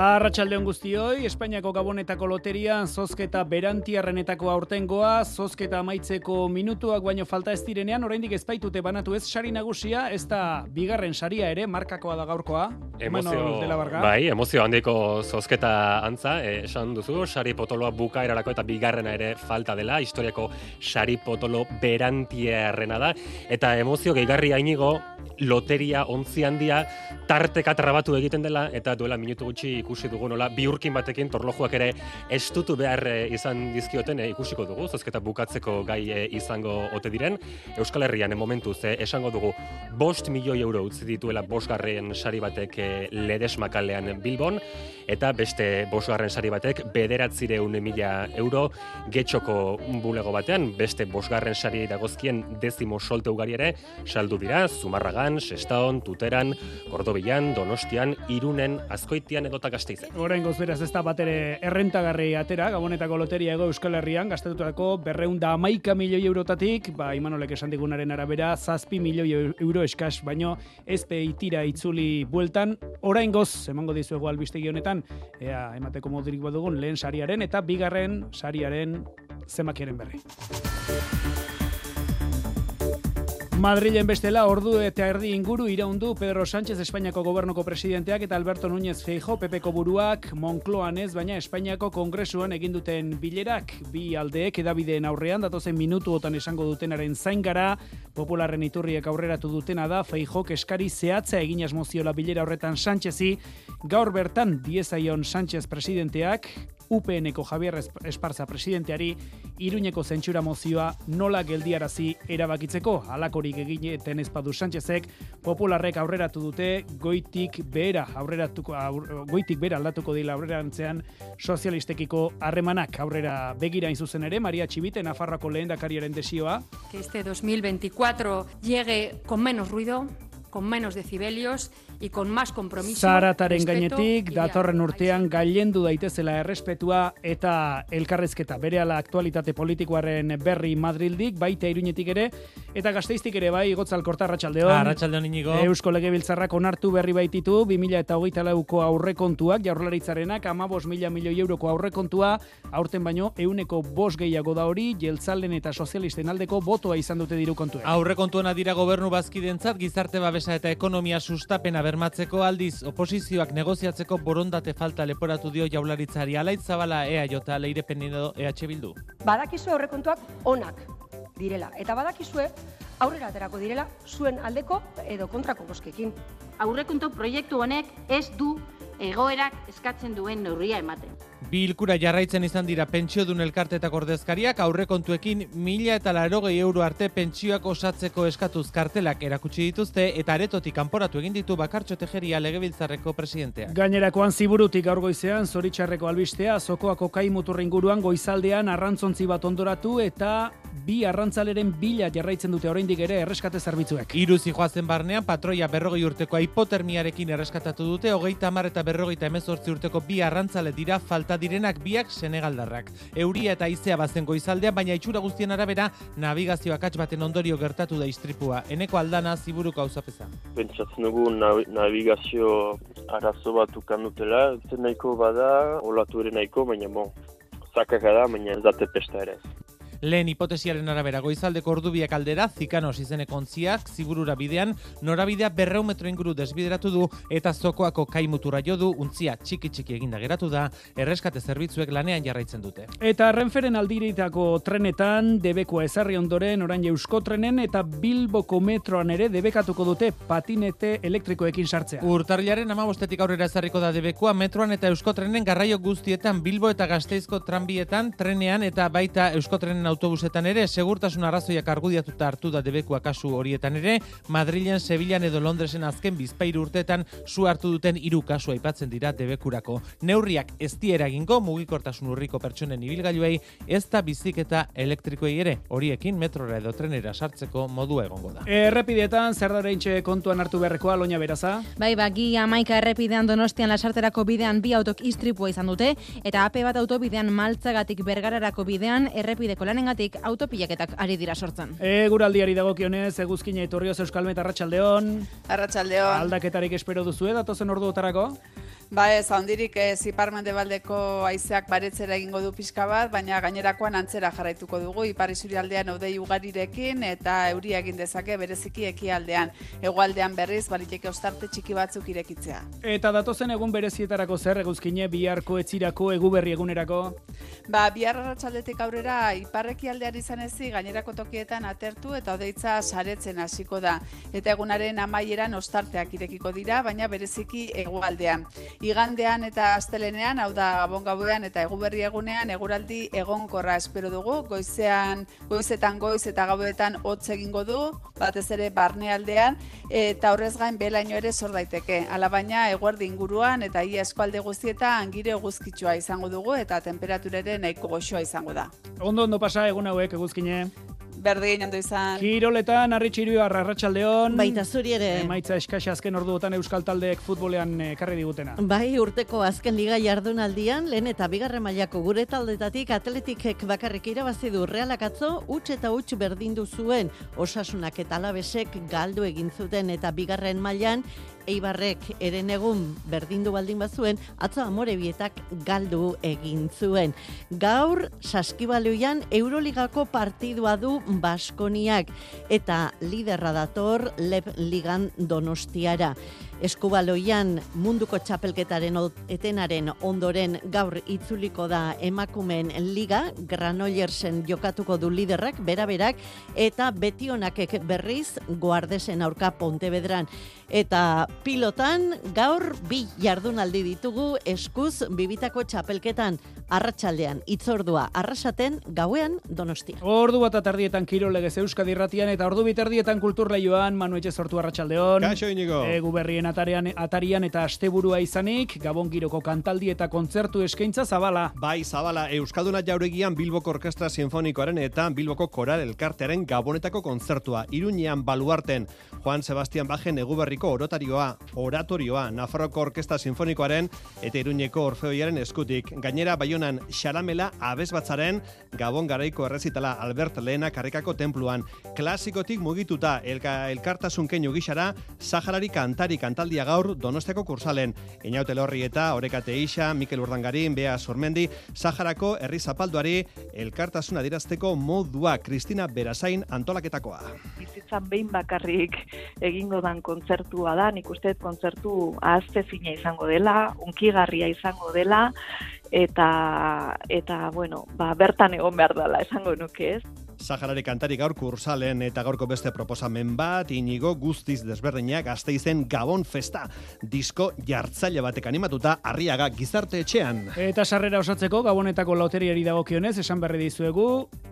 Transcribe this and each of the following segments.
Arratxaldeon guztioi, Espainiako Gabonetako loterian zozketa berantiarrenetako aurtengoa, zozketa amaitzeko minutuak baino falta ez direnean, oraindik ez baitute banatu ez sari nagusia, ez da bigarren saria ere, markakoa da gaurkoa. Emozio, Manuel de la Varga. bai, emozio handiko zozketa antza, esan duzu, sari potoloa bukaerarako eta bigarrena ere falta dela, historiako sari potolo berantiarrena da, eta emozio gehigarri hainigo, loteria ontzi handia tarteka trabatu egiten dela eta duela minutu gutxi ikusi dugu nola biurkin batekin torlojuak ere estutu behar eh, izan dizkioten eh, ikusiko dugu. Zozketa bukatzeko gai eh, izango ote diren. Euskal Herrian eh, esango dugu bost milioi euro utzi dituela bosgarren sari batek ledesmakalean Bilbon eta beste bosgarren sari batek bederatzireun mila euro getxoko bulego batean. Beste bosgarren sari dagozkien dezimo solte ugari ere saldu dira. Zumarragan, Sestaon, Tuteran, Kordobian, Donostian, Irunen, Azkoitian edota Gasteizen. Orain beraz ez da bat ere errentagarri atera, Gabonetako loteria ego Euskal Herrian, gaztetutako berreun da amaika milioi eurotatik, ba, Imanolek esan digunaren arabera, zazpi milioi euro eskas, baino ez itira itzuli bueltan, orain goz, emango dizuegu albistegi honetan, ea, emateko modurik badugun, lehen sariaren eta bigarren sariaren zemakiaren berri. Madrilen bestela ordu eta erdi inguru iraundu Pedro Sánchez Espainiako gobernuko presidenteak eta Alberto Núñez Feijo PPko buruak Moncloan ez, baina Espainiako kongresuan egin duten bilerak. Bi aldeek edabideen aurrean datozen minutuotan esango dutenaren zain gara popularren iturriek aurreratu dutena da Feijok eskari zehatza egin asmoziola bilera horretan Sánchezi. Gaur bertan diezaion Sánchez presidenteak UPNeko Javier Esparza presidenteari Iruñeko zentsura mozioa nola geldiarazi erabakitzeko. Halakorik egiten ezpadu Sánchezek popularrek aurreratu dute goitik behera aurreratuko aur, goitik behera aldatuko dira aurrerantzean sozialistekiko harremanak. Aurrera begira in ere Maria Txibite Nafarroako lehendakariaren desioa. Que este 2024 llegue con menos ruido con menos decibelios y con más compromiso. Zarataren gainetik, datorren urtean gailendu daitezela errespetua eta elkarrezketa. Berehala aktualitate politikoaren berri Madrildik, baita iruñetik ere, eta gazteiztik ere bai, gotzal korta Arratxaldeon. Arratxaldeon inigo. Eusko Legebiltzarrak onartu berri baititu, 2000 eta hogeita lauko aurrekontuak, jaurlaritzarenak, amabos mila milioi euroko aurrekontua, aurten baino, euneko bos gehiago da hori, jeltzalen eta sozialisten aldeko botoa izan dute diru kontuek. Aurrekontuena dira gobernu bazkidentzat, gizarte babesa eta ekonomia sustapena bermatzeko aldiz oposizioak negoziatzeko borondate falta leporatu dio jaularitzari alaitz zabala EAJ leirepen edo EH Bildu. Badakizu aurrekontuak onak direla eta badakizue aurrera aterako direla zuen aldeko edo kontrako boskekin. Aurrekontu proiektu honek ez du egoerak eskatzen duen neurria ematen. Bilkura jarraitzen izan dira pentsiodun elkartetak ordezkariak aurrekontuekin mila eta larogei euro arte pentsioak osatzeko eskatuz kartelak erakutsi dituzte eta aretotik kanporatu egin ditu bakartxo tejeria legebiltzarreko presidenteak. Gainerakoan ziburutik gaur goizean, zoritxarreko albistea, zokoako kai muturringuruan goizaldean arrantzontzi bat ondoratu eta bi arrantzaleren bila jarraitzen dute oraindik ere erreskate zerbitzuek. Hiru zijoazen barnean patroia berrogei urteko hipotermiarekin erreskatatu dute, hogeita hamar eta berrogeita hemezortzi urteko bi arrantzale dira falta direnak biak senegaldarrak. Euria eta izea bazen goizaldean, baina itxura guztien arabera navigazio akats baten ondorio gertatu da istripua. Eneko aldana ziburuko auzapeza. Pentsatzen dugu navi- navigazio arazo bat ukan dutela, zen nahiko bada, olatu ere nahiko, baina bon, zakaka da, baina ez date pesta ere. Lehen hipotesiaren arabera goizaldeko ordubiak aldera, zikanos izeneko ontziak, ziburura bidean, norabidea berreu metro inguru desbideratu du, eta zokoako kaimutura jo du, untzia txiki txiki eginda geratu da, erreskate zerbitzuek lanean jarraitzen dute. Eta renferen aldiritako trenetan, debekoa ezarri ondoren, orain eusko trenen eta Bilboko metroan ere debekatuko dute patinete elektrikoekin sartzea. Urtarrilaren amabostetik aurrera ezarriko da debekoa metroan eta euskotrenen garraio guztietan Bilbo eta Gasteizko tranbietan, trenean eta baita euskotrenen autobusetan ere, segurtasun arrazoiak argudiatuta hartu da debekua kasu horietan ere, Madrilen, Sevillan edo Londresen azken bizpairu urtetan su hartu duten hiru kasu aipatzen dira debekurako. Neurriak ez diera egingo mugikortasun urriko pertsonen ibilgailuei ez da biziketa elektrikoei ere, horiekin metrora edo trenera sartzeko modu egongo da. Errepidetan zer da kontuan hartu beharrekoa loina beraza? Bai, ba, gi amaika errepidean donostian lasarterako bidean bi autok istripua izan dute, eta AP bat autobidean maltzagatik bergararako bidean errepideko lanengatik autopilaketak ari dira sortzen. E, guraldiari dagokionez, eguzkine etorrioz Euskalmet Arratsaldeon. Arratsaldeon. Aldaketarik espero duzu datozen ordu otarako? Ba ez, handirik ez iparmende baldeko aizeak baretzera egingo du pixka bat, baina gainerakoan antzera jarraituko dugu, ipar aldean odei ugarirekin eta euria egin dezake bereziki ekialdean. Egoaldean berriz, bariteke ostarte txiki batzuk irekitzea. Eta datozen egun berezietarako zer eguzkine biharko etzirako eguberri egunerako? Ba, bihar arratsaldetik aurrera iparreki aldean izan ezi gainerako tokietan atertu eta odeitza saretzen hasiko da. Eta egunaren amaieran ostarteak irekiko dira, baina bereziki egoaldean igandean eta astelenean, hau da gabon eta eguberri egunean eguraldi egonkorra espero dugu, goizean, goizetan goiz eta gaudetan hotz egingo du, batez ere barnealdean, eta horrez gain belaino ere sor daiteke. Alabaina eguerdi inguruan eta ia eskualde guztietan gire eguzkitsua izango dugu eta temperaturere nahiko goxoa izango da. Ondo ondo pasa egun hauek eguzkine. Berdin ondo izan. Kiroletan, arritxiru arratsaldeon. Baita zuri ere. Emaitza eskaxa azken orduotan Euskal Taldeek futbolean ekarri digutena. Bai, urteko azken liga jardunaldian, lehen eta bigarren mailako gure taldetatik atletikek bakarrik irabazi du realak atzo, utx eta utx berdindu zuen, osasunak eta alabesek galdu egin zuten eta bigarren mailan Eibarrek eren egun berdindu baldin bazuen, atzo amore bietak galdu egin zuen. Gaur, saskibaloian Euroligako partidua du Baskoniak eta liderra dator Lep Ligan Donostiara. Eskubaloian munduko txapelketaren etenaren ondoren gaur itzuliko da emakumen liga, Granollersen jokatuko du liderrak, beraberak, eta betionakek berriz guardesen aurka Pontebedran. Eta pilotan gaur bi jardunaldi ditugu eskuz bibitako txapelketan arratsaldean itzordua arrasaten gauean donostia. Ordu bat atardietan kirolegez Euskadi irratian eta ordu biterdietan kulturleioan Manu Etxe sortu arratsaldeon. Kaixo inigo. Egu berrien atarian, atarian eta asteburua izanik, Gabon giroko kantaldi eta kontzertu eskaintza zabala. Bai, zabala, Euskalduna jauregian Bilboko Orkestra Sinfonikoaren eta Bilboko Koral Elkartearen Gabonetako kontzertua. Iruñean baluarten, Juan Sebastian Bajen eguberriko orotarioa, oratorioa, Nafarroko Orkestra Sinfonikoaren eta Iruñeko Orfeoiaren eskutik. Gainera, baionan, xaramela abezbatzaren Gabon garaiko errezitala Albert Lehena karrikako templuan. Klasikotik mugituta, elka, elkartasun keinu gixara, Saharari kantari kantaldia gaur Donostiako kursalen. Inaute lorri eta Orekate Isa, Mikel Urdangarin, Bea Sormendi, Saharako herri zapalduari elkartasuna dirazteko modua Kristina Berasain antolaketakoa. Bizitzan behin bakarrik egingo dan kontzertua da, nik uste kontzertu ahazte fina izango dela, unkigarria izango dela, eta, eta bueno, ba, bertan egon behar dela, esango nuke ez. Saharari kantari gaur kursalen eta gaurko beste proposamen bat, inigo guztiz desberdinak izen Gabon Festa, disko jartzaile batek animatuta arriaga gizarte etxean. Eta sarrera osatzeko Gabonetako loteriari dagokionez, esan berri dizuegu,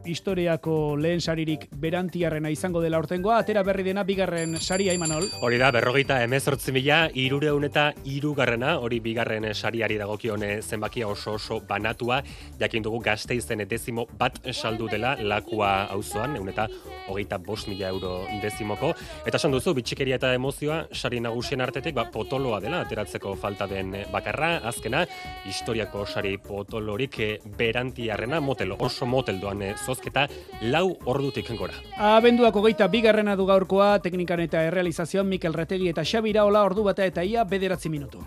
historiako lehen saririk berantiarrena izango dela ortengoa, atera berri dena bigarren saria imanol. Hori da, berrogeita emezortzi mila, irureun eta irugarrena, hori bigarren sariari dagokione zenbakia oso oso banatua, jakin dugu gazte izen dezimo bat saldu dela lakua auzoan, egun eta hogeita bost mila euro dezimoko. Eta esan duzu, bitxikeria eta emozioa, sari nagusien artetik, ba, potoloa dela, ateratzeko falta den bakarra, azkena, historiako sari potolorik eh, berantiarrena motel, oso motel doan eh, zozketa, lau ordutik gora. Abenduak hogeita bigarrena du gaurkoa, teknikan eta errealizazioan Mikel Retegi eta Xabira Ola ordu bata eta ia bederatzi minutu.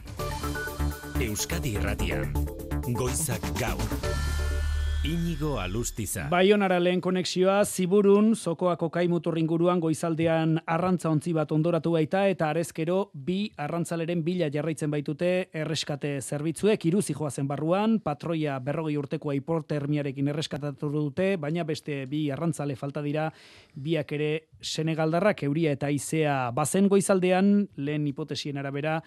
Euskadi Irratian, Goizak Gaur. Inigo Alustiza. Baionara lehen konexioa, ziburun, zokoako kaimuturringuruan goizaldean arrantza ontzi bat ondoratu baita, eta arezkero bi arrantzaleren bila jarraitzen baitute erreskate zerbitzuek, iruzi joazen barruan, patroia berrogei urteko aiportermiarekin erreskatatu dute, baina beste bi arrantzale falta dira, biak ere senegaldarrak euria eta izea bazen goizaldean, lehen hipotesien arabera,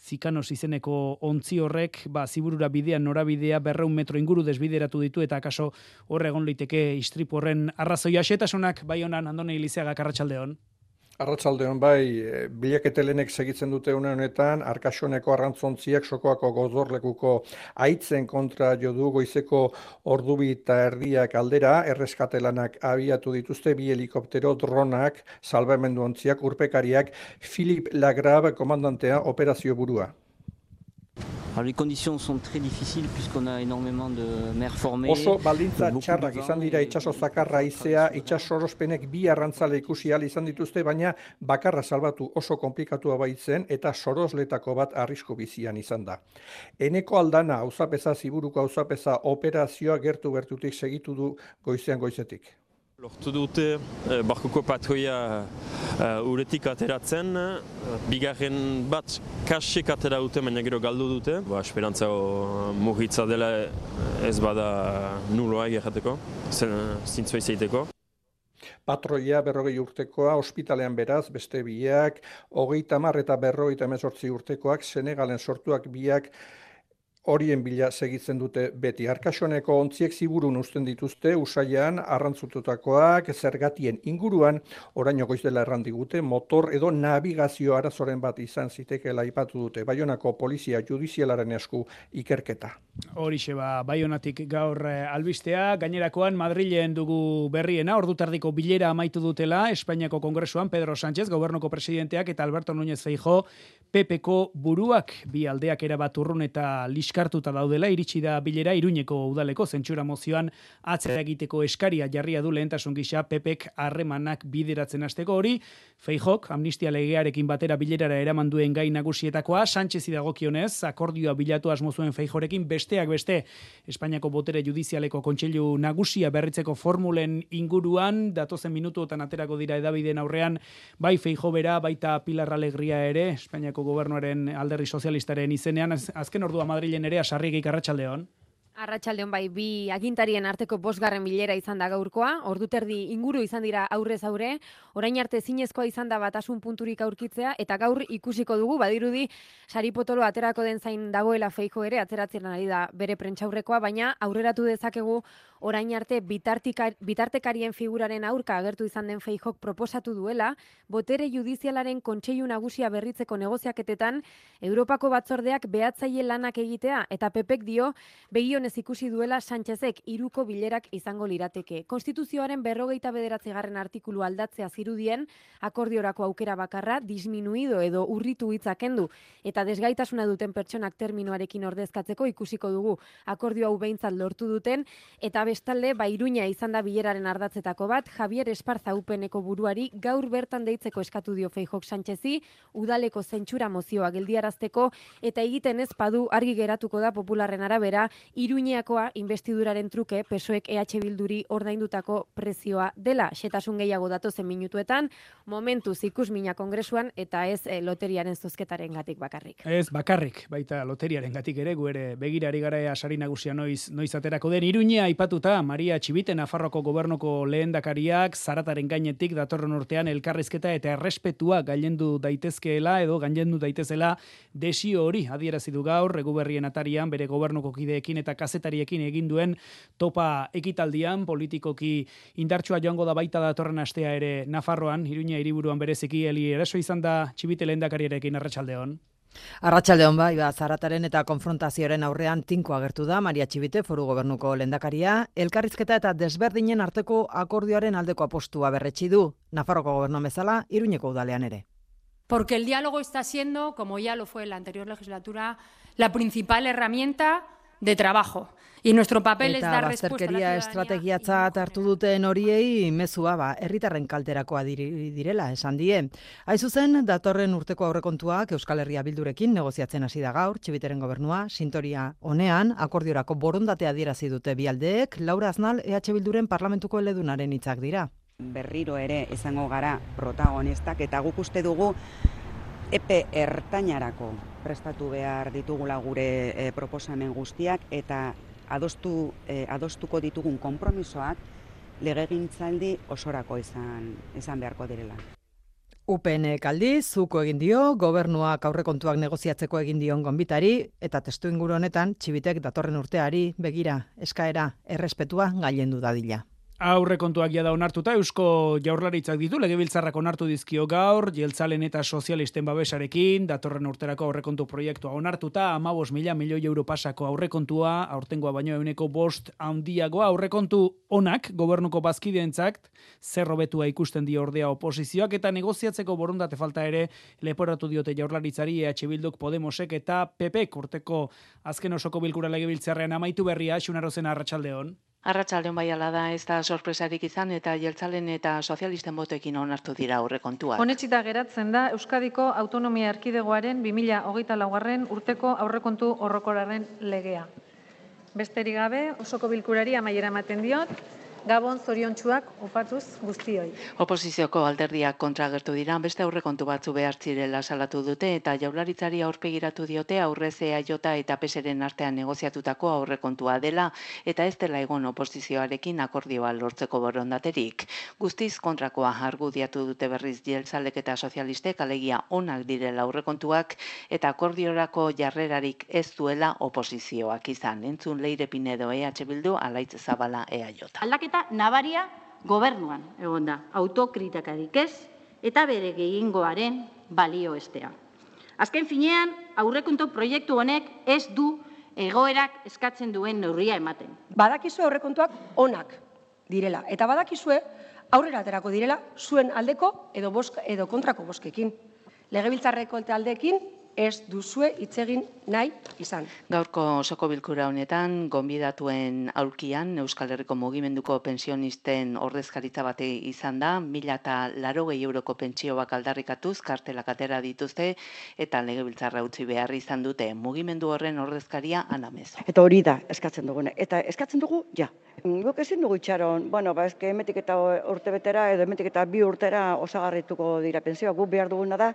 zikanos izeneko ontzi horrek, ba, ziburura bidean norabidea berreun metro inguru desbideratu ditu, eta akaso horregon liteke istripu horren arrazoia. Xetasunak, bai honan, andone ilizeaga karratxaldeon. Arratsaldeon bai, e, bilaketelenek segitzen dute une honetan, Arkaxoneko arrantzontziak sokoako gozorlekuko aitzen kontra jo du goizeko ordubi eta erdiak aldera, erreskatelanak abiatu dituzte bi helikoptero dronak, salbamendu ontziak, urpekariak, Filip Lagrab komandantea operazio burua. Alors les conditions sont très difficiles puisqu'on a énormément de mer formée. Oso baldintza txarrak izan dira itsaso zakarra izea, itsasorospenek bi arrantzale ikusi al izan dituzte, baina bakarra salbatu oso konplikatua baitzen eta sorosletako bat arrisku bizian izan da. Eneko aldana auzapeza ziburuko auzapeza operazioa gertu gertutik segitu du goizean goizetik. Lortu dute eh, barkuko patroia uh, uretik ateratzen, uh, bigarren bat kasik atera dute, baina gero galdu dute. Ba, esperantza mugitza dela ez bada nuloa egerrateko, zintzua izaiteko. Patroia berrogei urtekoa, ospitalean beraz, beste biak, hogeita mar eta berrogeita emezortzi urtekoak, Senegalen sortuak biak, horien bila segitzen dute beti. Arkasoneko ontziek ziburun usten dituzte, usaian, arrantzututakoak, zergatien inguruan, oraino goizdela errandigute, motor edo navigazio arazoren bat izan zitekela ipatu dute, Baionako polizia judizialaren esku ikerketa. Horixe ba, Baionatik gaur eh, albistea, gainerakoan Madrilen dugu berriena, ordutardiko bilera amaitu dutela, Espainiako Kongresuan, Pedro Sánchez, gobernoko presidenteak, eta Alberto Núñez Feijo, PPko buruak, bi aldeak erabat urrun eta liskartuta daudela, iritsi da bilera Iruñeko udaleko zentsura mozioan atzera egiteko eskaria jarria du lehentasun gisa PPek harremanak bideratzen hasteko. Hori, Feijok amnistia legearekin batera bilerara eraman duen gai nagusietakoa, Sánchez idagokionez, akordioa bilatu asmo zuen Feijorekin besteak beste Espainiako botere judizialeko kontseilu nagusia berritzeko formulen inguruan, datozen minutuotan aterako dira edabideen aurrean, bai Feijo bera, baita Pilar Alegria ere, Espainiako gobernuaren alderri sozialistaren izenean, azken ordua Madrilen ere asarrigik arratsaldeon. Arratxaldeon bai, bi agintarien arteko bosgarren bilera izan da gaurkoa, orduterdi inguru izan dira aurrez aurre, orain arte zinezkoa izan da batasun punturik aurkitzea, eta gaur ikusiko dugu, badirudi, sari potolo aterako den zain dagoela feiko ere, ateratzen ari da bere prentxaurrekoa, baina aurreratu dezakegu orain arte bitartekarien figuraren aurka agertu izan den feijok proposatu duela, botere judizialaren kontseilu nagusia berritzeko negoziaketetan, Europako batzordeak behatzaile lanak egitea, eta pepek dio, begionez ikusi duela Sánchezek iruko bilerak izango lirateke. Konstituzioaren berrogeita bederatze garren artikulu aldatzea zirudien, akordiorako aukera bakarra, disminuido edo urritu hitzakendu, eta desgaitasuna duten pertsonak terminoarekin ordezkatzeko ikusiko dugu akordio hau behintzat lortu duten, eta bestalde, bairuña izan da bileraren ardatzetako bat, Javier Esparza upeneko buruari gaur bertan deitzeko eskatu dio Feijok Sánchezi, udaleko zentsura mozioa geldiarazteko, eta egiten ez padu argi geratuko da popularren arabera, iruñeakoa investiduraren truke pesoek EH Bilduri ordaindutako prezioa dela. Xetasun gehiago datozen minutuetan, momentu zikus mina kongresuan, eta ez e, loteriaren zozketaren gatik bakarrik. Ez bakarrik, baita loteriaren gatik ere, gu ere begirari gara asari nagusia noiz, noiz aterako den. Iruñea ipatu aipatuta Maria Txibite Nafarroko gobernuko lehendakariak zarataren gainetik datorren urtean elkarrizketa eta errespetua gailendu daitezkeela edo gailendu daitezela desio hori adierazi du gaur reguberrien atarian bere gobernuko kideekin eta kazetariekin egin duen topa ekitaldian politikoki indartsua joango da baita datorren astea ere Nafarroan Iruña hiriburuan bereziki. Eli eraso izan da Txibite lehendakariarekin arratsaldeon Arratxaldeon bai, ba, zarataren eta konfrontazioaren aurrean tinko agertu da Maria Txibite foru gobernuko lendakaria, elkarrizketa eta desberdinen arteko akordioaren aldeko apostua berretsi du, Nafarroko gobernu bezala, iruñeko udalean ere. Porque el diálogo está siendo, como ya lo fue en la anterior legislatura, la principal herramienta de trabajo. Y nuestro papel es dar respuesta a la estrategiatza hartu duten horiei mezua ba herritarren kalterakoa direla esan die. Aizu zen datorren urteko aurrekontuak Euskal Herria bildurekin negoziatzen hasi da gaur Txibiteren gobernua sintoria honean akordiorako borondatea adierazi dute bialdeek Laura Aznal EH Bilduren parlamentuko eledunaren hitzak dira. Berriro ere izango gara protagonistak eta guk uste dugu epe ertainarako prestatu behar ditugula gure e, proposamen guztiak eta adostu, eh, adostuko ditugun konpromisoak legegintzaldi osorako izan, izan beharko direla. UPN kaldi, zuko egin dio, gobernuak aurrekontuak negoziatzeko egin dion gonbitari, eta testu inguru honetan, txibitek datorren urteari, begira, eskaera, errespetua gailendu dadila. Aurrekontuak jada onartuta Eusko Jaurlaritzak ditu legebiltzarrak onartu dizkio gaur jeltzalen eta sozialisten babesarekin datorren urterako aurrekontu proiektua onartuta 15 mila milioi euro pasako aurrekontua aurtengoa baino euneko bost handiagoa. Aurrekontu onak gobernuko bazkideentzak zerrobetua ikusten dio ordea oposizioak eta negoziatzeko borondate falta ere leporatu diote Jaurlaritzari EH Bilduk Podemosek eta PP urteko azken osoko bilkura legebiltzarrean amaitu berria Xunarozen arratsaldeon Arratsaldeon bai ala da ez da sorpresarik izan eta jeltzalen eta sozialisten botekin onartu dira aurrekontuak. Honetxita geratzen da Euskadiko Autonomia Erkidegoaren 2024 laugarren urteko aurrekontu horrokoraren legea. Besterik gabe, osoko bilkurari amaiera ematen diot, Gabon zoriontsuak opatuz guztioi. Oposizioko alderdiak kontra gertu dira, beste aurrekontu batzu behar zirela salatu dute eta jaularitzari aurpegiratu diote aurrezea jota eta peseren artean negoziatutako aurrekontua dela eta ez dela egon oposizioarekin akordioa lortzeko borondaterik. Guztiz kontrakoa argudiatu dute berriz jeltzalek eta sozialistek alegia onak direla aurrekontuak eta akordiorako jarrerarik ez duela oposizioak izan. Entzun leire pinedo EH Bildu alaitz zabala EA jota eta nabaria gobernuan egon da, autokritakarik ez, eta bere gehiengoaren balio estea. Azken finean, aurrekontu proiektu honek ez du egoerak eskatzen duen neurria ematen. Badakizue aurrekontuak onak direla, eta badakizue aurrera aterako direla zuen aldeko edo, bosk, edo kontrako boskekin. Legebiltzarreko eta aldeekin ez duzue itzegin nahi izan. Gaurko osoko bilkura honetan, gonbidatuen aulkian, Euskal Herriko mugimenduko pensionisten ordezkaritza bate izan da, mila eta laro gehi euroko pentsioak aldarrikatuz, kartelak atera dituzte, eta legebiltzarra utzi behar izan dute, mugimendu horren ordezkaria anamezo. Eta hori da, eskatzen dugune. Eta eskatzen dugu, ja, Guk ezin dugu itxaron, bueno, ba, ezke emetik eta urte betera, edo emetik eta bi urtera osagarrituko dira pensioa. Guk behar duguna da,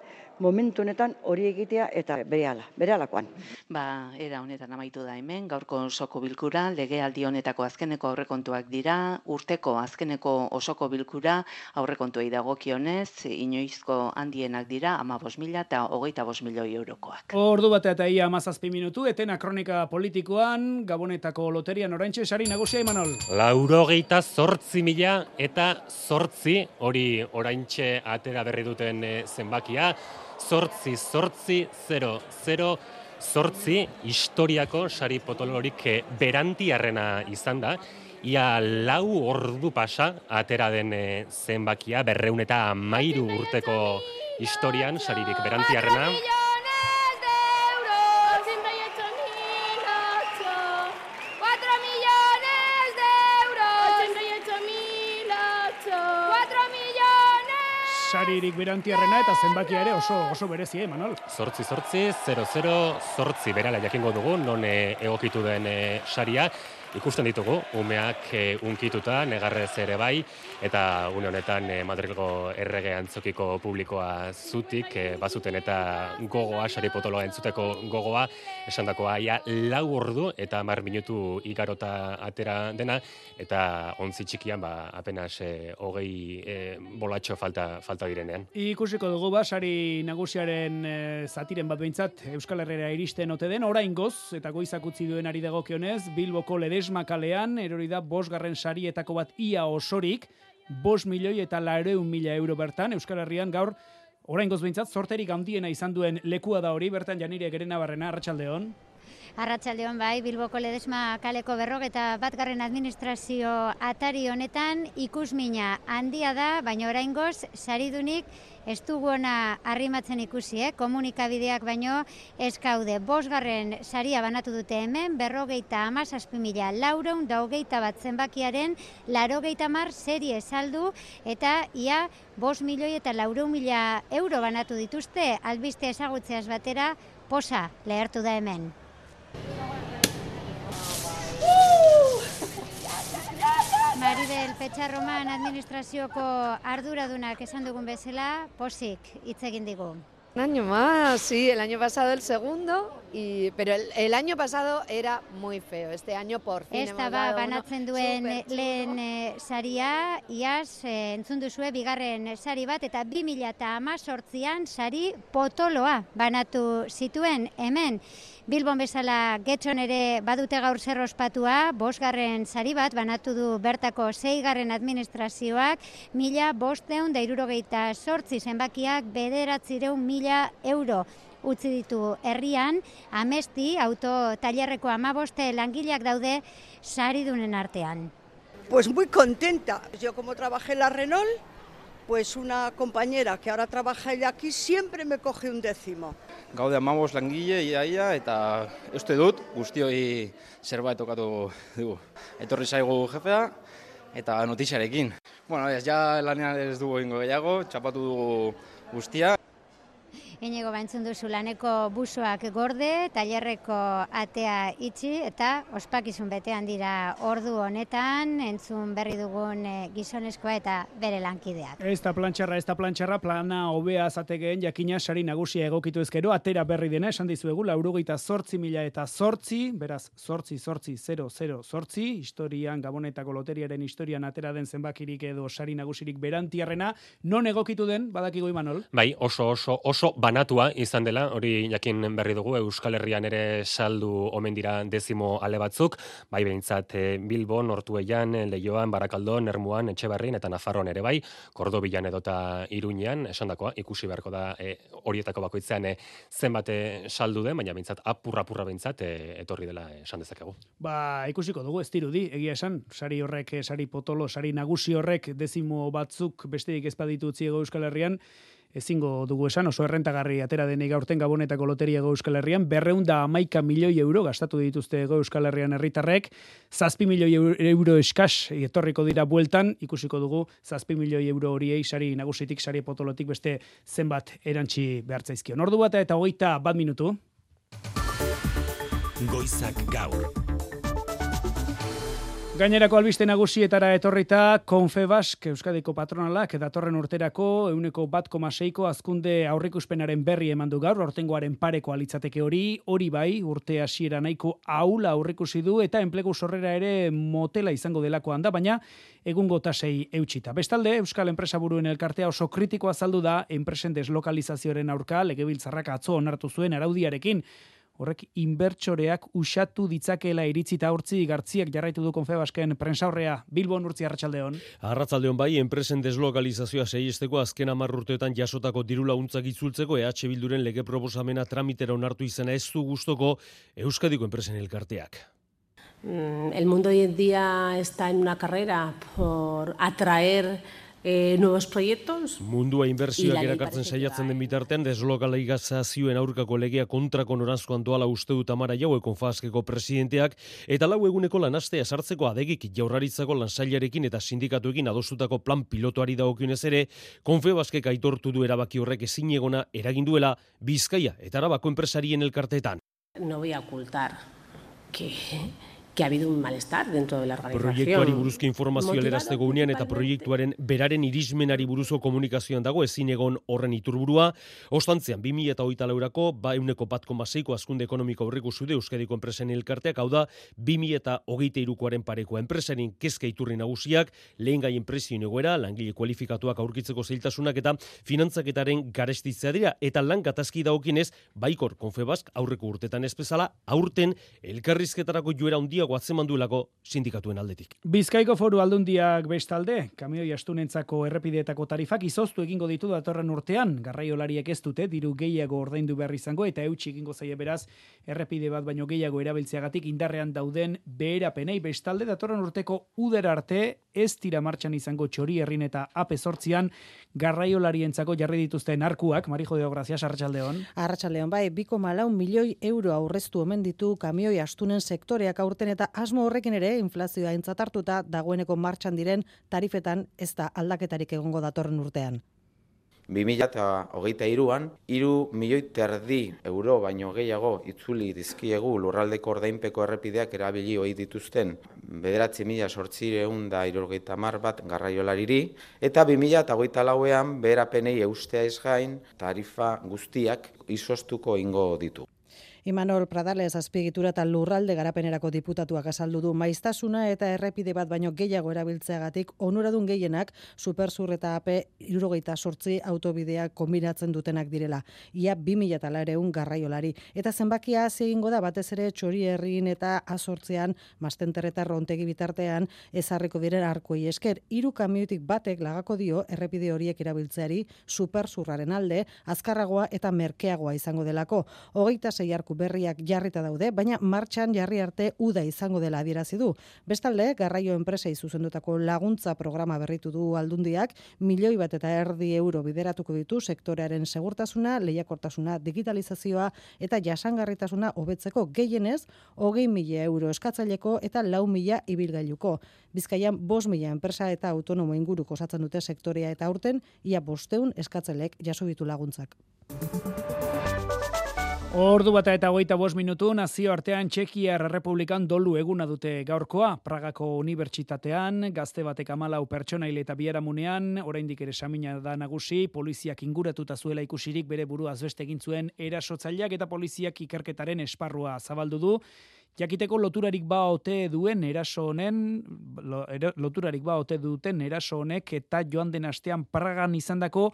momentu honetan hori egitea eta berehala, berealakoan. Ba, era honetan amaitu da hemen, gaurko osoko bilkura, legealdi honetako azkeneko aurrekontuak dira, urteko azkeneko osoko bilkura aurrekontuei dagokionez, inoizko handienak dira, ama mila eta hogeita bos milioi eurokoak. Ordu bat eta ia amazazpi minutu, etena kronika politikoan, gabonetako loterian oraintxe, esari nagusia imanol. Laurogeita zortzi mila eta zortzi, hori oraintxe atera berri duten eh, zenbakia, zortzi, zortzi, zero, zero, zortzi, historiako sari potolorik eh, berantiarrena izan da, ia lau ordu pasa atera den eh, zenbakia, berreun eta mairu urteko historian saririk berantiarrena. Saririk berantiarrena eta zenbakia ere oso oso berezi, eh, Manol? Zortzi, zortzi, 0-0, zortzi berala jakingo dugu, non eh, egokitu den eh, saria, ikusten ditugu, umeak e, unkituta, negarrez ere bai, eta une honetan e, Madrilgo errege antzokiko publikoa zutik, e, bazuten eta gogoa, sari potoloa entzuteko gogoa, esan dakoa, ia lau ordu eta mar minutu igarota atera dena, eta ontzi txikian, ba, apenas e, hogei e, bolatxo falta, falta direnean. Ikusiko dugu ba, sari nagusiaren e, zatiren bat behintzat, Euskal Herrera iristen ote den, orain goz, eta goizak utzi duen ari dagokionez, Bilboko ledez Ledesma kalean, erori da bosgarren sarietako bat ia osorik, bos milioi eta lareun mila euro bertan, Euskal Herrian gaur, orain gozbeintzat, sorterik handiena izan duen lekua da hori, bertan janire gerena barrena, Arratxaldeon. Arratsaldeon bai, Bilboko Ledesma kaleko berrok eta batgarren administrazio atari honetan ikusmina handia da, baina oraingoz saridunik ez dugu ona arrimatzen ikusi, eh? komunikabideak baino ez kaude. Bosgarren saria banatu dute hemen, berrogeita amazazpi mila laureun, da hogeita bat zenbakiaren, larogeita mar serie saldu, eta ia bos milioi eta laureun mila euro banatu dituzte, albiste ezagutzeaz batera, posa lehertu da hemen. Maribel Petxarroman administrazioko arduradunak esan dugun bezala, posik hitz egin digu. Un año más, sí, el año pasado el segundo y, pero el, el, año pasado era muy feo. Este año por fin Esta ba, banatzen duen lehen e, saria, iaz e, entzun duzue bigarren sari bat, eta 2018an sari potoloa banatu zituen hemen. Bilbon bezala getxon ere badute gaur zer ospatua, bosgarren sari bat banatu du bertako zeigarren administrazioak, mila bosteun da irurogeita sortzi zenbakiak bederatzireun mila euro utzi ditu herrian, amesti auto tailerreko amaboste langileak daude saridunen artean. Pues muy contenta. Yo como trabajé en la Renault, pues una compañera que ahora trabaja ella aquí siempre me coge un décimo. Gaude amabos langile, iaia, eta uste dut guztioi zerbait tokatu dugu. Etorri zaigu jefea eta notiziarekin. Bueno, ez ja lanean ez dugu ingo gehiago, txapatu dugu guztia. Inigo bantzun duzu laneko busoak gorde, tailerreko atea itxi eta ospakizun betean dira ordu honetan, entzun berri dugun eh, gizonezkoa eta bere lankideak. Ez da plantxarra, ez da plantxarra, plana hobea zatekeen jakina sari nagusia egokitu ezkero, atera berri dena, esan dizuegu, laurogeita sortzi mila eta sortzi, beraz, sortzi, sortzi, 0, 0, sortzi, historian, gabonetako loteriaren historian atera den zenbakirik edo sari nagusirik berantiarrena, non egokitu den, badakigo imanol? Bai, oso, oso, oso banatua izan dela, hori jakin berri dugu, Euskal Herrian ere saldu omen dira dezimo ale batzuk, bai behintzat e, Bilbon, Ortueian, Leioan, Barakaldon, Ermuan, Etxebarrin eta Nafarroan ere bai, Kordobilan edota Iruñean, esan dakoa, ikusi beharko da e, horietako bakoitzean e, zenbat saldu den, baina behintzat apurra-apurra behintzat etorri dela esan dezakegu. Ba, ikusiko dugu, ez dirudi, egia esan, sari horrek, sari potolo, sari nagusi horrek dezimo batzuk besteik ezpaditu utziego Euskal Herrian, ezingo dugu esan, oso errentagarri atera denei gaurten gabonetako loteria go Euskal Herrian, berreunda amaika milioi euro gastatu dituzte go Euskal Herrian herritarrek, zazpi milioi euro eskas etorriko dira bueltan, ikusiko dugu zazpi milioi euro horiei sari nagusitik, sari potolotik beste zenbat erantzi behartzaizkio. Nordu bat eta hogeita bat minutu. Goizak gaur. Gainerako albiste nagusietara etorrita Confebask Euskadiko patronalak datorren urterako euneko bat komaseiko azkunde aurrikuspenaren berri eman du gaur, ortengoaren pareko alitzateke hori, hori bai, urte hasiera nahiko aula aurrikusi du eta enplegu sorrera ere motela izango delakoan da, baina egungo tasei eutxita. Bestalde, Euskal Enpresa Buruen elkartea oso kritikoa azaldu da enpresen deslokalizazioaren aurka. Legebiltzarrak atzo onartu zuen araudiarekin, horrek inbertsoreak usatu ditzakeela iritzi eta urtzi gartziak jarraitu du konfebasken prensaurrea Bilbon urtzi arratsaldeon. Arratsaldeon bai, enpresen deslokalizazioa seiesteko azken 10 urteetan jasotako diru laguntzak itzultzeko EH Bilduren lege proposamena tramitera onartu izena ez du gustoko Euskadiko enpresen elkarteak. Mm, el mundo hoy en día está en una carrera por atraer eh, nuevos proyectos. Mundua inbertsioak erakartzen saiatzen den bitartean deslokalizazioen aurkako legea kontrako norazko antoala uste dut amara jaue konfazkeko presidenteak eta lau eguneko lanastea sartzeko adegik jaurraritzako lansailarekin eta sindikatuekin adostutako plan pilotoari dagokionez ere konfebaskek aitortu du erabaki horrek ezin egona eraginduela Bizkaia eta Arabako enpresarien elkarteetan. No voy a ocultar que que ha habido un malestar dentro de la organización. Proiektuari buruzko informazio lerazteko unean eta proiektuaren beraren irismenari buruzko komunikazioan dago ezin egon horren iturburua. Ostantzean, 2000 eta hoita laurako, ba euneko bat komaseiko azkunde ekonomiko horreko zude Euskadiko enpresen elkarteak, hau da, 2000 eta hogeita irukoaren pareko enpresarin kezka iturri nagusiak, lehen gai enpresio egoera, langile kualifikatuak aurkitzeko zeiltasunak eta finantzaketaren garestitzea dira, eta lan gatazki daokinez, baikor konfebazk aurreko urtetan ezpezala, aurten elkarrizketarako joera handia handiago atzeman sindikatuen aldetik. Bizkaiko foru aldundiak bestalde, kamioi astunentzako errepideetako tarifak izoztu egingo ditu datorren urtean, garraiolariek ez dute, diru gehiago ordaindu behar izango, eta eutxi egingo zaie beraz, errepide bat baino gehiago erabiltzeagatik indarrean dauden beherapenei bestalde datorren urteko uder arte, ez tira martxan izango txori herrin eta ape sortzian, garraiolarientzako jarri dituzten arkuak, Marijo de Ograzias, Arratxaldeon. Arratxaldeon, bai, biko malau milioi euro aurreztu omen ditu kamioi astunen sektoreak aurten eta asmo horrekin ere inflazioa intzatartuta dagoeneko martxan diren tarifetan ez da aldaketarik egongo datorren urtean. 2008an, iru milioi terdi euro baino gehiago itzuli dizkiegu lurraldeko ordainpeko errepideak erabili hoi dituzten bederatzi mila sortzireun da irorgeita mar bat garraiolariri, eta 2008 lauean beherapenei eustea ez gain tarifa guztiak izostuko ingo ditu. Imanol Pradales azpiegitura eta lurralde garapenerako diputatuak azaldu du maiztasuna eta errepide bat baino gehiago erabiltzeagatik onuradun gehienak superzur eta AP irurogeita sortzi autobidea kombinatzen dutenak direla. Ia 2000 eta lareun garraiolari. Eta zenbakia hasi egingo da batez ere txori herrin eta azortzean mastenterreta eta rontegi bitartean ezarriko diren arkoi esker. Hiru kamioitik batek lagako dio errepide horiek erabiltzeari superzurraren alde, azkarragoa eta merkeagoa izango delako. Hogeita sei arku berriak jarrita daude, baina martxan jarri arte uda izango dela adierazi du. Bestalde, garraio enpresei zuzendutako laguntza programa berritu du aldundiak, milioi bat eta erdi euro bideratuko ditu sektorearen segurtasuna, lehiakortasuna, digitalizazioa eta jasangarritasuna hobetzeko gehienez, hogei mila euro eskatzaileko eta lau mila ibilgailuko. Bizkaian, bos mila enpresa eta autonomo inguruko osatzen dute sektorea eta aurten, ia bosteun eskatzelek jaso ditu laguntzak. Ordu bata eta hogeita bost minutu nazio artean Txekiar Republikan dolu eguna dute gaurkoa. Pragako unibertsitatean, gazte batek amalau pertsonaile eta biaramunean, oraindik ere samina da nagusi, poliziak inguratuta zuela ikusirik bere buru azbeste egin zuen erasotzaileak eta poliziak ikerketaren esparrua zabaldu du. Jakiteko loturarik ba ote duen eraso honen, loturarik ba ote duten eraso honek eta joan den astean Pragan izandako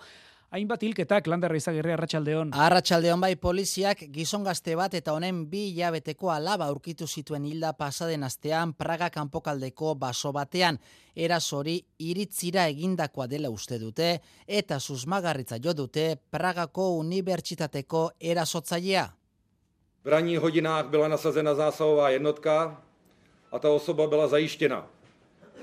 Hainbat hilketak landerra izagirri arratsaldeon. Arratsaldeon bai poliziak gizon gazte bat eta honen bi hilabeteko alaba aurkitu zituen hilda pasaden astean Praga kanpokaldeko baso batean. Erasori iritzira egindakoa dela uste dute eta susmagarritza jo dute Pragako unibertsitateko erasotzailea. V hodinách byla nasazena zásahová jednotka a ta osoba byla zajištěna.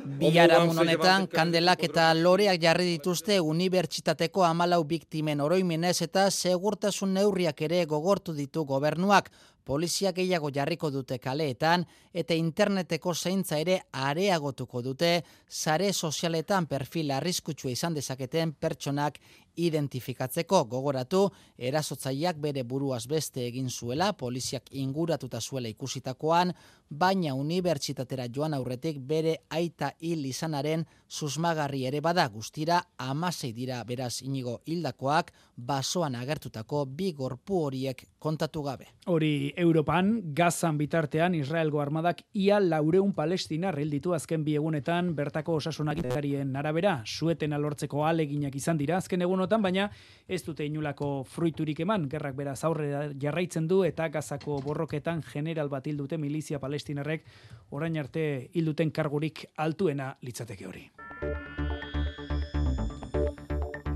Biaramun honetan, kandelak eta loreak jarri dituzte unibertsitateko amalau biktimen oroimenez eta segurtasun neurriak ere gogortu ditu gobernuak. Poliziak gehiago jarriko dute kaleetan eta interneteko zeintza ere areagotuko dute. Sare sozialetan perfil arriskutsua izan dezaketen pertsonak identifikatzeko. Gogoratu erasotzaileak bere buruaz beste egin zuela poliziak inguratuta zuela ikusitakoan baina unibertsitatera joan aurretik bere aita hil izanaren susmagarri ere bada. Guztira amasei dira beraz inigo hildakoak basoan agertutako bi gorpu horiek kontatu gabe. Hori Europan, gazan bitartean Israelgo armadak ia laureun palestina ditu azken bi egunetan bertako osasunak arabera, sueten alortzeko aleginak izan dira azken egunotan, baina ez dute inulako fruiturik eman, gerrak beraz aurre jarraitzen du eta gazako borroketan general bat hildute milizia palestinarrek orain arte hilduten kargurik altuena litzateke hori.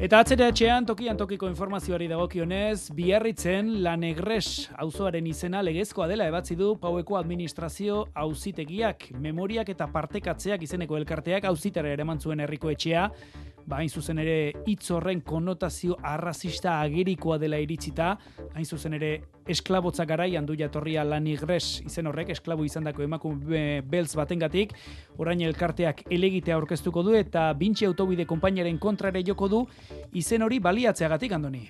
Eta atzera etxean, tokian tokiko informazioari dagokionez, biarritzen la negres auzoaren izena legezkoa dela ebatzi du paueko administrazio auzitegiak, memoriak eta partekatzeak izeneko elkarteak auzitara ere zuen herriko etxea, ba, hain zuzen ere hitz horren konotazio arrazista agerikoa dela iritzita, hain zuzen ere esklabotza garaian du jatorria lanigres izen horrek, esklabu izan dako emakume beltz batengatik, orain elkarteak elegitea aurkeztuko du eta bintxe autobide konpainaren kontrare joko du. Izen hori baliatzeagatik andoni.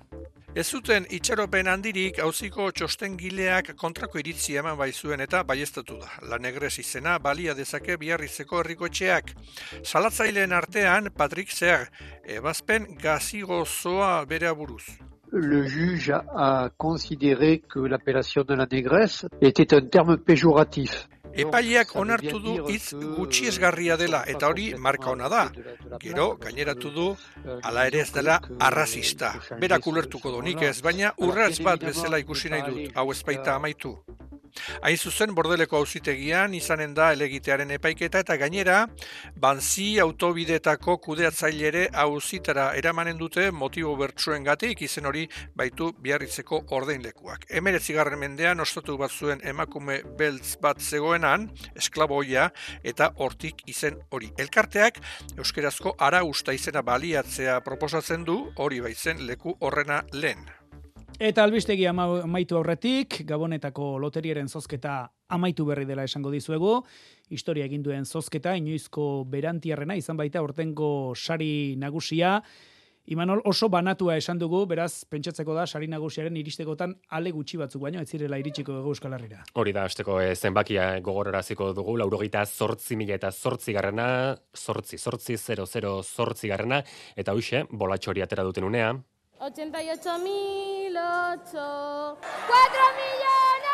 Ez zuten itxaropen handirik hauziko txostengileak kontrako iritzi eman bai zuen eta baiestatu da. La negres izena balia dezake biarrizeko herriko etxeak. Salatzaileen artean Patrick Zer, ebazpen gazigo zoa bere aburuz. Le juge a considéré que l'appellation de la négresse était un terme péjoratif. Epaileak onartu du hitz gutxi esgarria dela eta hori marka ona da. Gero gaineratu du hala ere ez dela arrazista. Berak ulertuko du nik ez, baina urratz bat bezala ikusi nahi dut, hau ezpaita amaitu. Hain zuzen bordeleko auzitegian izanen da elegitearen epaiketa eta gainera banzi autobidetako kudeatzailere auzitara eramanen dute motibo bertsuen gatik izen hori baitu biarritzeko ordeinlekuak. Emeretzi garren mendean ostatu bat zuen emakume beltz bat zegoenan, esklaboia eta hortik izen hori. Elkarteak euskerazko ara usta izena baliatzea proposatzen du hori baitzen leku horrena lehen. Eta albistegi amaitu aurretik, Gabonetako loteriaren zozketa amaitu berri dela esango dizuegu. Historia egin duen zozketa, inoizko berantiarrena, izan baita ortengo sari nagusia. Imanol oso banatua esan dugu, beraz, pentsatzeko da, sari nagusiaren iristekotan ale gutxi batzuk baino, ez zirela iritsiko dugu Euskal Herrira. Hori da, azteko e, zenbakia gogoraraziko dugu, laurogita zortzi mila eta zortzi garrena, zortzi, zortzi, zero, zero, zortzi garrena, eta hoxe, bolatxori atera duten unea, 88.008. ¡4 millones!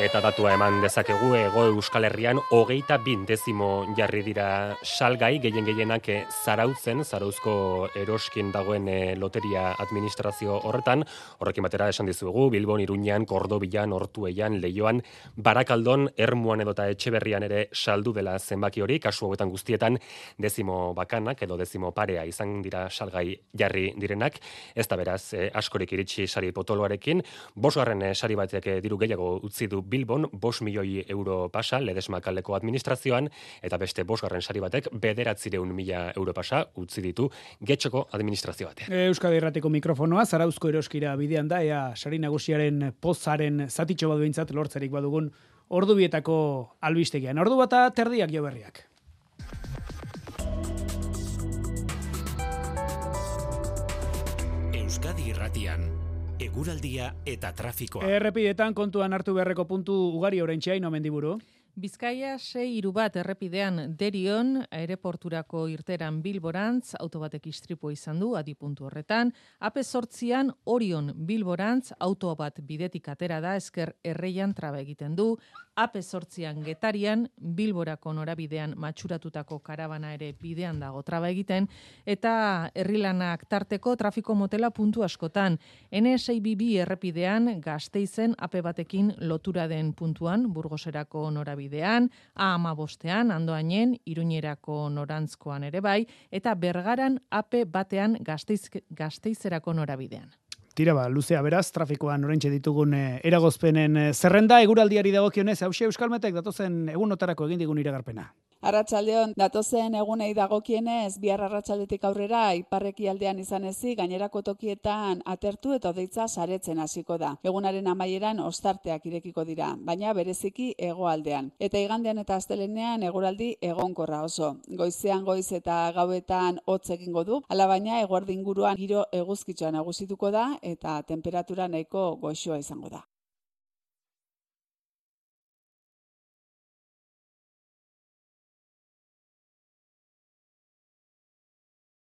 Eta datua eman dezakegu ego Euskal Herrian hogeita bin dezimo jarri dira. Salgai, gehien gehienak eh, zarautzen, zarauzko eroskin dagoen eh, loteria administrazio horretan, horrekin batera esan dizugu, Bilbon, Iruñan, Kordobilan, Hortueian, Leioan, Barakaldon, Ermuan edota Etxeberrian ere saldu dela zenbaki hori, kasu hauetan guztietan dezimo bakanak edo dezimo parea izan dira salgai jarri direnak, ez da beraz eh, askorik iritsi sari potoloarekin, bosgarren sari batek diru gehiago utzi du Bilbon bos milioi euro pasa ledesma kaleko administrazioan eta beste bosgarren sari batek bederatzireun mila euro pasa utzi ditu getxoko administrazio batean. Euskadi Errateko mikrofonoa, Zarauzko eroskira bidean da, ea sari nagusiaren pozaren zatitxo badu bintzat lortzerik badugun ordubietako albistegian. Ordu bata terdiak jo berriak. Euskadi Irratian eguraldia eta trafikoa. Errepidetan kontuan hartu beharreko puntu ugari oraintxea mendiburu. Bizkaia sei iru bat errepidean derion, aereporturako irteran bilborantz, autobatek istripo izan du, adipuntu horretan, ape sortzian orion bilborantz, auto bat bidetik atera da, esker erreian traba egiten du, ape sortzian getarian, bilborako norabidean matxuratutako karabana ere bidean dago traba egiten, eta herrilanak tarteko trafiko motela puntu askotan. NSIBB errepidean gazteizen ape batekin lotura den puntuan, burgoserako norabidean, A bostean, andoainen, iruñerako norantzkoan ere bai, eta bergaran ape batean gazteiz, gazteizerako norabidean. Tira ba, luzea beraz, trafikoan orentxe ditugun eh, eragozpenen eh, zerrenda, eguraldiari dagokionez, hause Euskalmetek datozen egunotarako egin digun iragarpena. Arratsaldeon datozen egunei dagokienez bihar arratsaldetik aurrera iparreki aldean izan ezi gainerako tokietan atertu eta deitza saretzen hasiko da. Egunaren amaieran ostarteak irekiko dira, baina bereziki hegoaldean. Eta igandean eta astelenean eguraldi egonkorra oso. Goizean goiz eta gauetan hotz egingo du, ala baina eguerdi inguruan giro eguzkitzoa nagusituko da eta temperatura nahiko goxoa izango da.